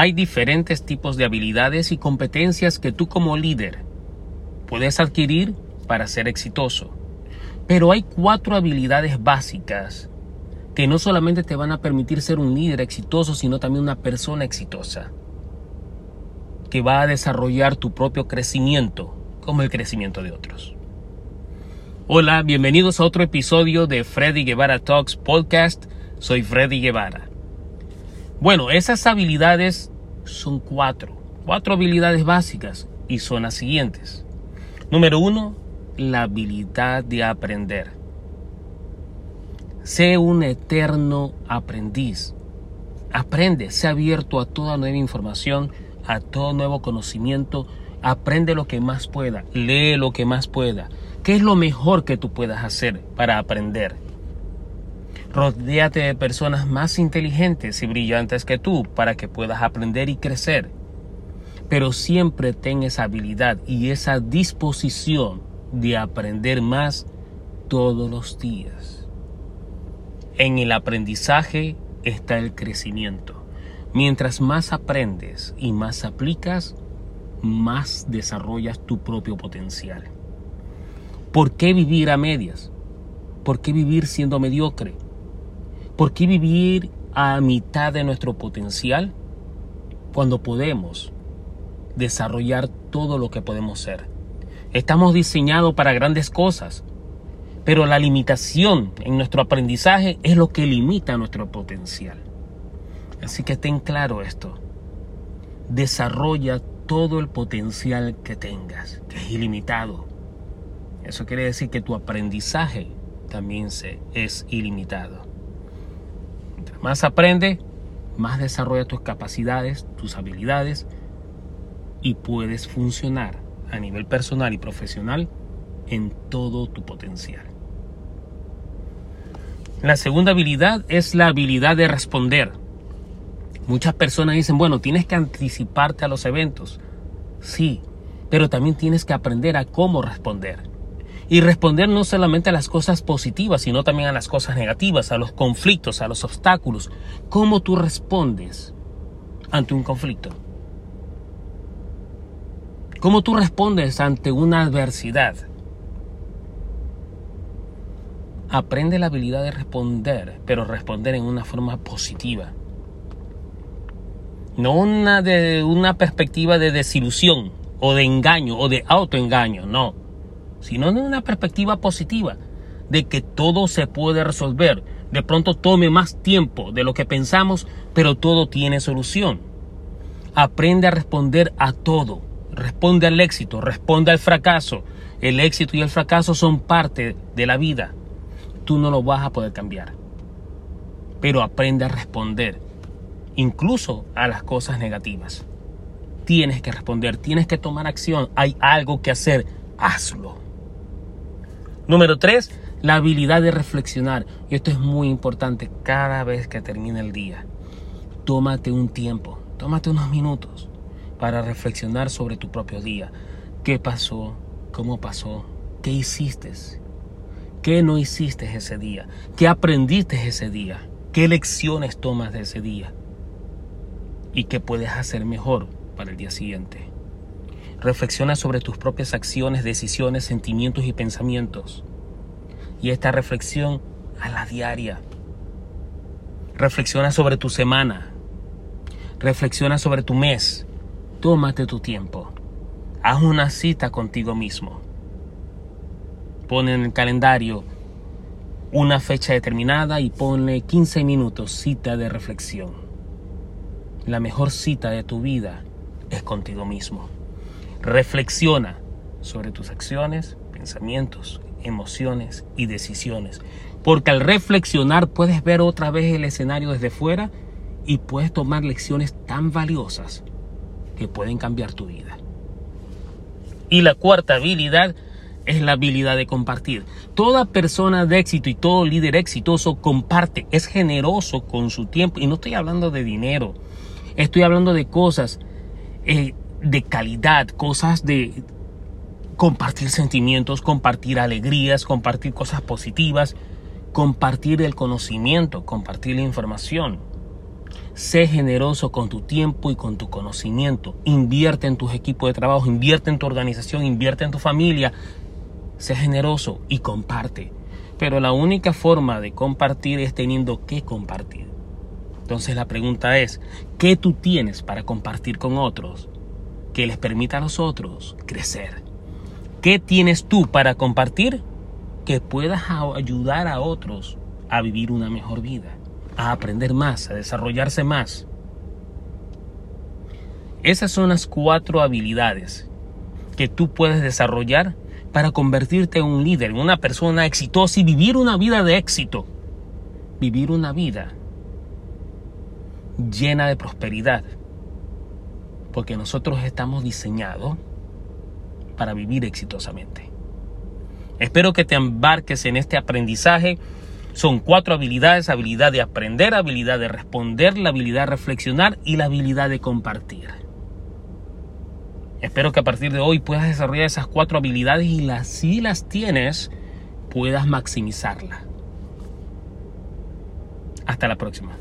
Hay diferentes tipos de habilidades y competencias que tú como líder puedes adquirir para ser exitoso. Pero hay cuatro habilidades básicas que no solamente te van a permitir ser un líder exitoso, sino también una persona exitosa, que va a desarrollar tu propio crecimiento como el crecimiento de otros. Hola, bienvenidos a otro episodio de Freddy Guevara Talks Podcast. Soy Freddy Guevara. Bueno, esas habilidades son cuatro, cuatro habilidades básicas y son las siguientes. Número uno, la habilidad de aprender. Sé un eterno aprendiz. Aprende, sé abierto a toda nueva información, a todo nuevo conocimiento. Aprende lo que más pueda, lee lo que más pueda. ¿Qué es lo mejor que tú puedas hacer para aprender? Rodéate de personas más inteligentes y brillantes que tú para que puedas aprender y crecer pero siempre ten esa habilidad y esa disposición de aprender más todos los días. En el aprendizaje está el crecimiento. Mientras más aprendes y más aplicas, más desarrollas tu propio potencial. ¿Por qué vivir a medias? ¿Por qué vivir siendo mediocre? ¿Por qué vivir a mitad de nuestro potencial cuando podemos desarrollar todo lo que podemos ser. Estamos diseñados para grandes cosas, pero la limitación en nuestro aprendizaje es lo que limita nuestro potencial. Así que ten claro esto. Desarrolla todo el potencial que tengas, que es ilimitado. Eso quiere decir que tu aprendizaje también se, es ilimitado. Más aprende, más desarrolla tus capacidades, tus habilidades, y puedes funcionar a nivel personal y profesional en todo tu potencial. La segunda habilidad es la habilidad de responder. Muchas personas dicen, bueno, tienes que anticiparte a los eventos. Sí, pero también tienes que aprender a cómo responder. Y responder no solamente a las cosas positivas, sino también a las cosas negativas, a los conflictos, a los obstáculos. ¿Cómo tú respondes ante un conflicto? ¿Cómo tú respondes ante una adversidad? Aprende la habilidad de responder, pero responder en una forma positiva. No una de una perspectiva de desilusión o de engaño o de autoengaño, no, sino de una perspectiva positiva de que todo se puede resolver. De pronto tome más tiempo de lo que pensamos, pero todo tiene solución. Aprende a responder a todo responde al éxito, responde al fracaso. El éxito y el fracaso son parte de la vida. Tú no lo vas a poder cambiar. Pero aprende a responder, incluso a las cosas negativas. Tienes que responder, tienes que tomar acción. Hay algo que hacer, hazlo. Número tres, la habilidad de reflexionar. Y esto es muy importante cada vez que termina el día. Tómate un tiempo, tómate unos minutos para reflexionar sobre tu propio día. ¿Qué pasó? ¿Cómo pasó? ¿Qué hiciste? ¿Qué no hiciste ese día? ¿Qué aprendiste ese día? ¿Qué lecciones tomas de ese día? ¿Y qué puedes hacer mejor para el día siguiente? Reflexiona sobre tus propias acciones, decisiones, sentimientos y pensamientos. Y esta reflexión a la diaria. Reflexiona sobre tu semana. Reflexiona sobre tu mes. Tómate tu tiempo. Haz una cita contigo mismo. Pon en el calendario una fecha determinada y ponle 15 minutos cita de reflexión. La mejor cita de tu vida es contigo mismo. Reflexiona sobre tus acciones, pensamientos, emociones y decisiones. Porque al reflexionar puedes ver otra vez el escenario desde fuera y puedes tomar lecciones tan valiosas que pueden cambiar tu vida. Y la cuarta habilidad es la habilidad de compartir. Toda persona de éxito y todo líder exitoso comparte, es generoso con su tiempo. Y no estoy hablando de dinero, estoy hablando de cosas eh, de calidad, cosas de compartir sentimientos, compartir alegrías, compartir cosas positivas, compartir el conocimiento, compartir la información. Sé generoso con tu tiempo y con tu conocimiento. Invierte en tus equipos de trabajo, invierte en tu organización, invierte en tu familia. Sé generoso y comparte. Pero la única forma de compartir es teniendo que compartir. Entonces la pregunta es, ¿qué tú tienes para compartir con otros que les permita a los otros crecer? ¿Qué tienes tú para compartir que puedas ayudar a otros a vivir una mejor vida, a aprender más, a desarrollarse más? Esas son las cuatro habilidades que tú puedes desarrollar para convertirte en un líder, en una persona exitosa y vivir una vida de éxito. Vivir una vida llena de prosperidad. Porque nosotros estamos diseñados para vivir exitosamente. Espero que te embarques en este aprendizaje. Son cuatro habilidades, habilidad de aprender, habilidad de responder, la habilidad de reflexionar y la habilidad de compartir. Espero que a partir de hoy puedas desarrollar esas cuatro habilidades y las, si las tienes, puedas maximizarlas. Hasta la próxima.